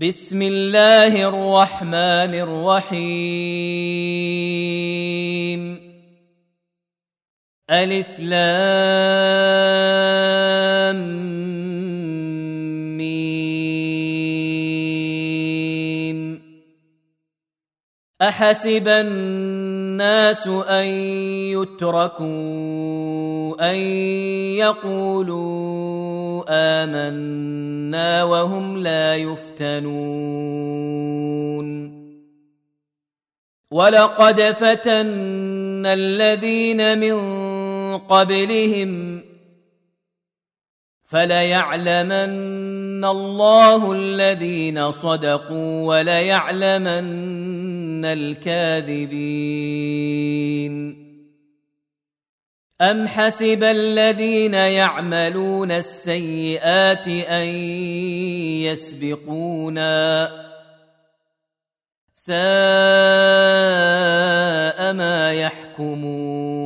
بسم الله الرحمن الرحيم. ألف لام ميم. أحسب الناس أن يتركوا أن يقولوا آمنا وهم لا يفتنون. ولقد فتنا الذين من قبلهم فليعلمن الله الذين صدقوا وليعلمن الكاذبين أم حسب الذين يعملون السيئات أن يسبقونا ساء ما يحكمون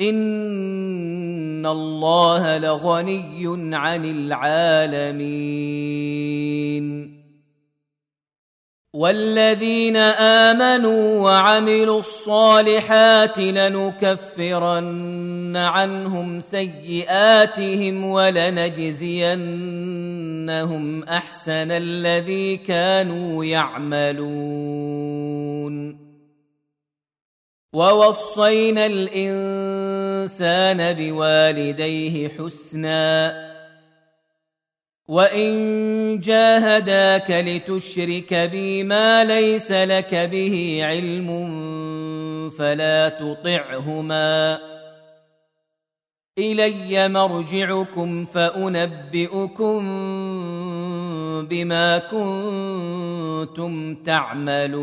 إن الله لغني عن العالمين والذين آمنوا وعملوا الصالحات لنكفرن عنهم سيئاتهم ولنجزينهم أحسن الذي كانوا يعملون ووصينا الإنسان بوالديه حسنا. وإن جاهداك لتشرك بي ما ليس لك به علم فلا تطعهما. إلي مرجعكم فأنبئكم بما كنتم تعملون.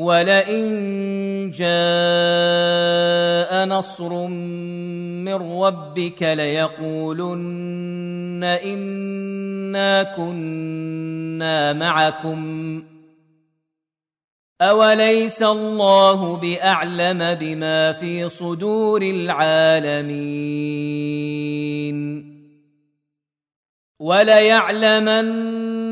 ولئن جاء نصر من ربك ليقولن انا كنا معكم اوليس الله باعلم بما في صدور العالمين وليعلمن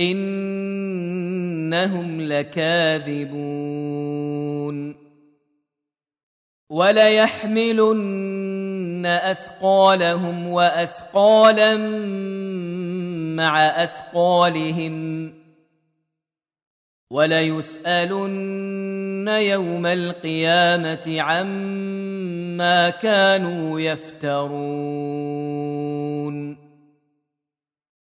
إنهم لكاذبون. وليحملن أثقالهم وأثقالا مع أثقالهم. وليسألن يوم القيامة عما كانوا يفترون.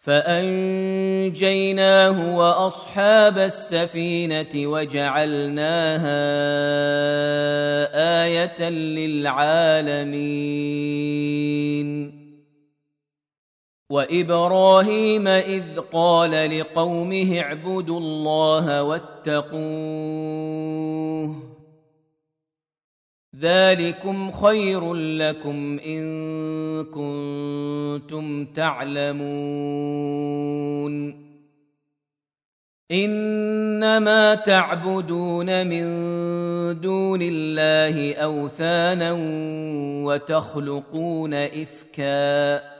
فأنجيناه وأصحاب السفينة وجعلناها آية للعالمين. وإبراهيم إذ قال لقومه اعبدوا الله واتقوه. ذلكم خير لكم إن كنتم تعلمون. إنما تعبدون من دون الله أوثانا وتخلقون افكا.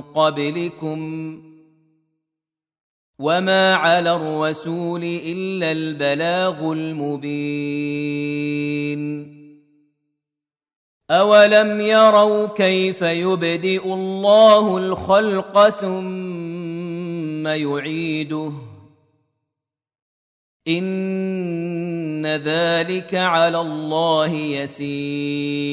قبلكم وما على الرسول إلا البلاغ المبين أولم يروا كيف يبدئ الله الخلق ثم يعيده إن ذلك على الله يسير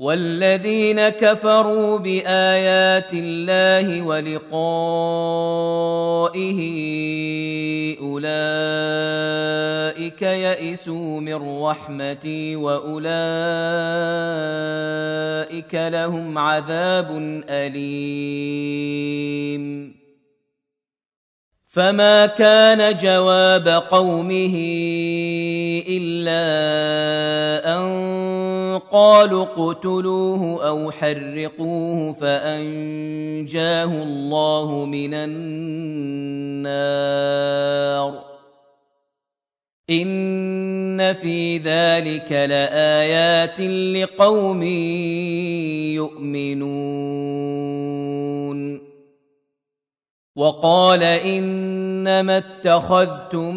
والذين كفروا بآيات الله ولقائه أولئك يئسوا من رحمتي وأولئك لهم عذاب أليم. فما كان جواب قومه إلا أن قالوا اقتلوه أو حرقوه فأنجاه الله من النار. إن في ذلك لآيات لقوم يؤمنون. وقال إنما اتخذتم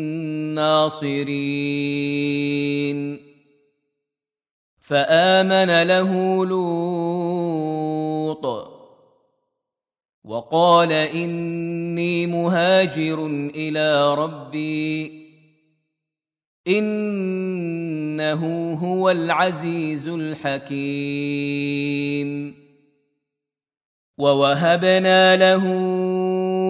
ناصرين فآمن له لوط وقال إني مهاجر إلى ربي. إنه هو العزيز الحكيم. ووهبنا له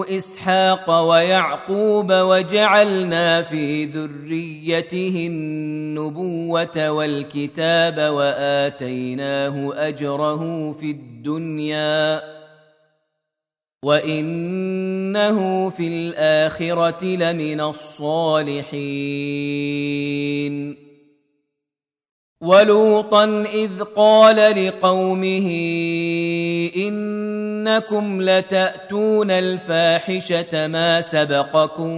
إسحاق ويعقوب وجعلنا في ذريته النبوة والكتاب وآتيناه أجره في الدنيا وإنه في الآخرة لمن الصالحين. ولوطا إذ قال لقومه إنكم لتأتون الفاحشة ما سبقكم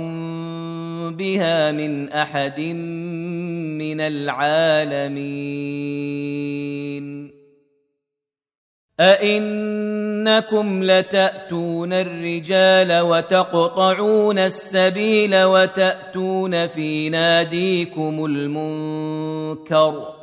بها من أحد من العالمين. أئنكم لتأتون الرجال وتقطعون السبيل وتأتون في ناديكم المنكر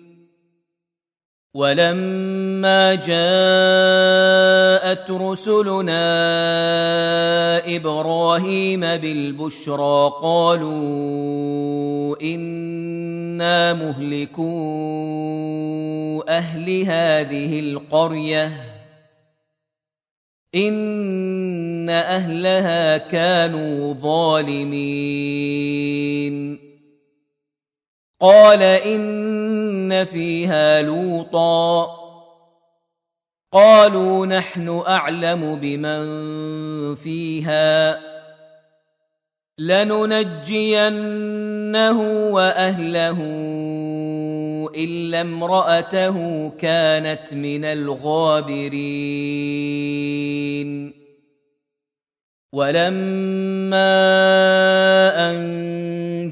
ولما جاءت رسلنا إبراهيم بالبشرى قالوا إنا مهلكو أهل هذه القرية. إن أهلها كانوا ظالمين. قال إن فيها لوطا قالوا نحن اعلم بمن فيها لننجينه واهله الا امراته كانت من الغابرين ولما ان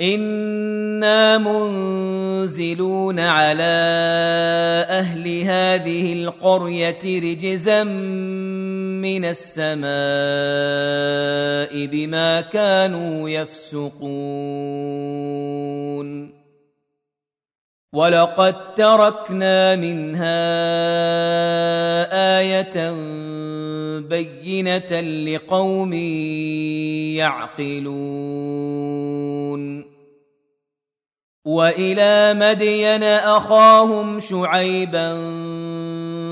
أنا منزلون على أهل هذه القريه رجزا من السماء بما كانوا يفسقون ولقد تركنا منها إيه بينه لقوم يعقلون والى مدين اخاهم شعيبا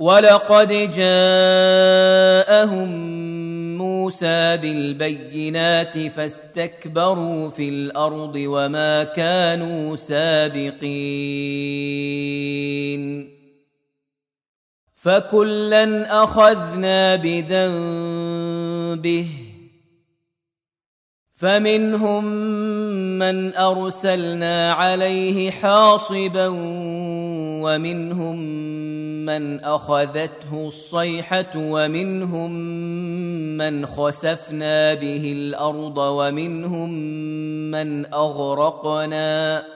ولقد جاءهم موسى بالبينات فاستكبروا في الأرض وما كانوا سابقين فكلا اخذنا بذنبه فمنهم من أرسلنا عليه حاصبا ومنهم من أخذته الصيحة ومنهم من خسفنا به الأرض ومنهم من أغرقنا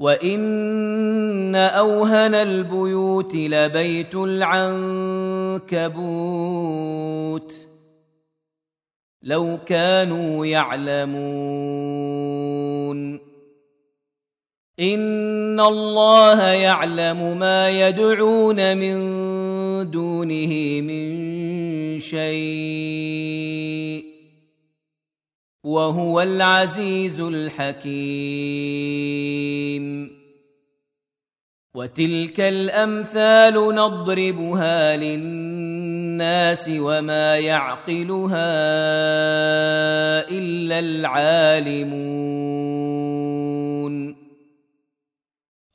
وان اوهن البيوت لبيت العنكبوت لو كانوا يعلمون ان الله يعلم ما يدعون من دونه من شيء وهو العزيز الحكيم. وتلك الأمثال نضربها للناس وما يعقلها إلا العالمون.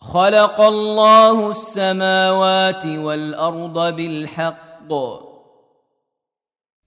خلق الله السماوات والأرض بالحق.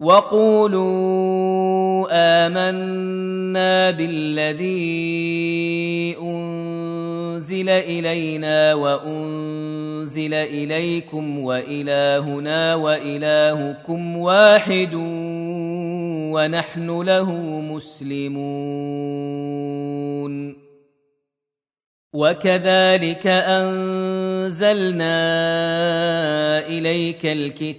وقولوا آمنا بالذي أنزل إلينا وأنزل إليكم وإلهنا وإلهكم واحد ونحن له مسلمون. وكذلك أنزلنا إليك الكتاب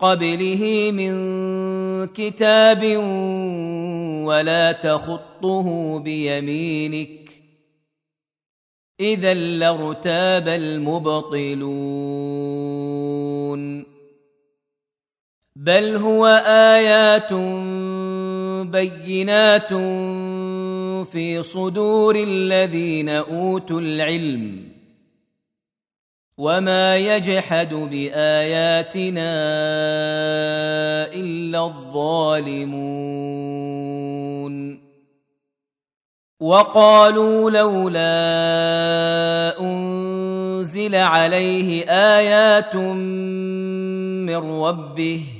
قبله من كتاب ولا تخطه بيمينك إذا لارتاب المبطلون. بل هو آيات بينات في صدور الذين أوتوا العلم. وما يجحد باياتنا الا الظالمون وقالوا لولا انزل عليه ايات من ربه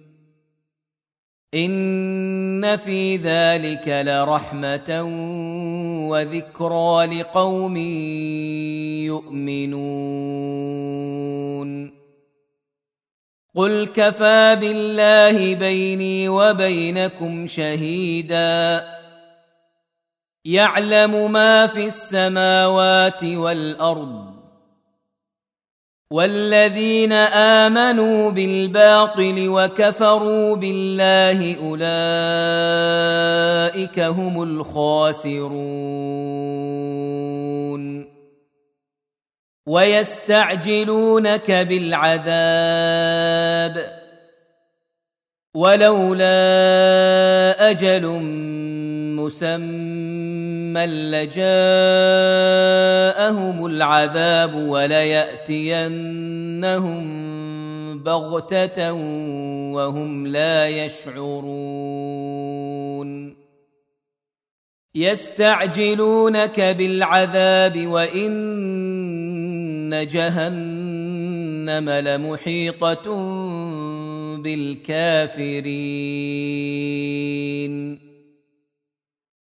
ان في ذلك لرحمه وذكرى لقوم يؤمنون قل كفى بالله بيني وبينكم شهيدا يعلم ما في السماوات والارض والذين امنوا بالباطل وكفروا بالله اولئك هم الخاسرون ويستعجلونك بالعذاب ولولا أجل مسمى لجاءهم العذاب ولياتينهم بغته وهم لا يشعرون يستعجلونك بالعذاب وان جهنم لمحيطه بالكافرين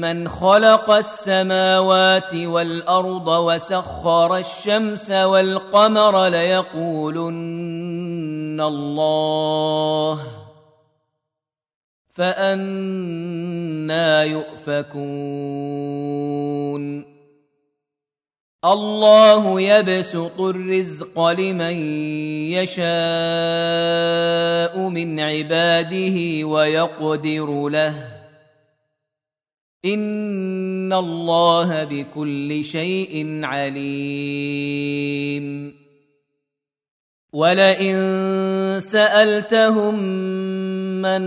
من خلق السماوات والارض وسخر الشمس والقمر ليقولن الله فانا يؤفكون الله يبسط الرزق لمن يشاء من عباده ويقدر له ان الله بكل شيء عليم. ولئن سالتهم من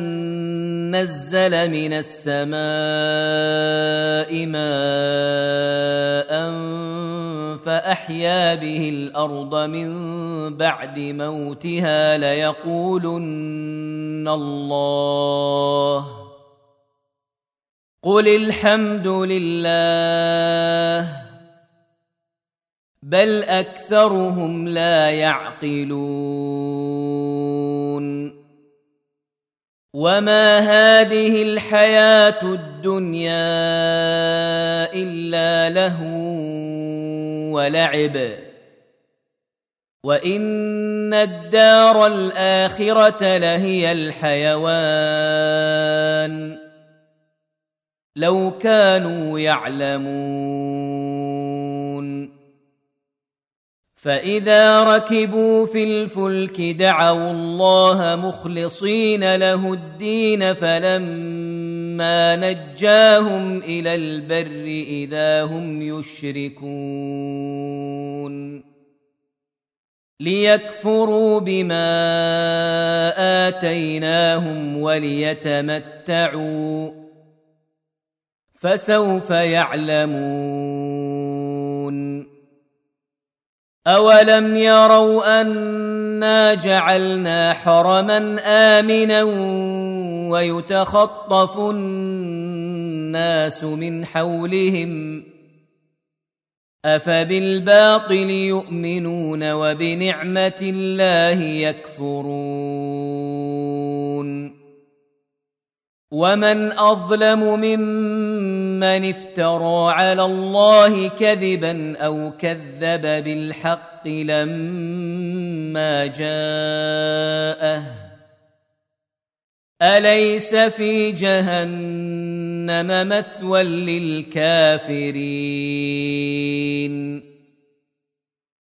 نزل من السماء ماء فاحيا به الأرض من بعد موتها ليقولن الله قل الحمد لله بل اكثرهم لا يعقلون وما هذه الحياة الدنيا الا له ولعب وان الدار الاخره لهي الحيوان لو كانوا يعلمون. فإذا ركبوا في الفلك دعوا الله مخلصين له الدين فلما نجاهم إلى البر إذا هم يشركون. ليكفروا بما آتيناهم وليتمتعوا. فسوف يعلمون. اولم يروا انا جعلنا حرما امنا ويتخطف الناس من حولهم افبالباطل يؤمنون وبنعمه الله يكفرون. ومن اظلم ممن من افترى على الله كذبا أو كذب بالحق لما جاءه اليس في جهنم مثوى للكافرين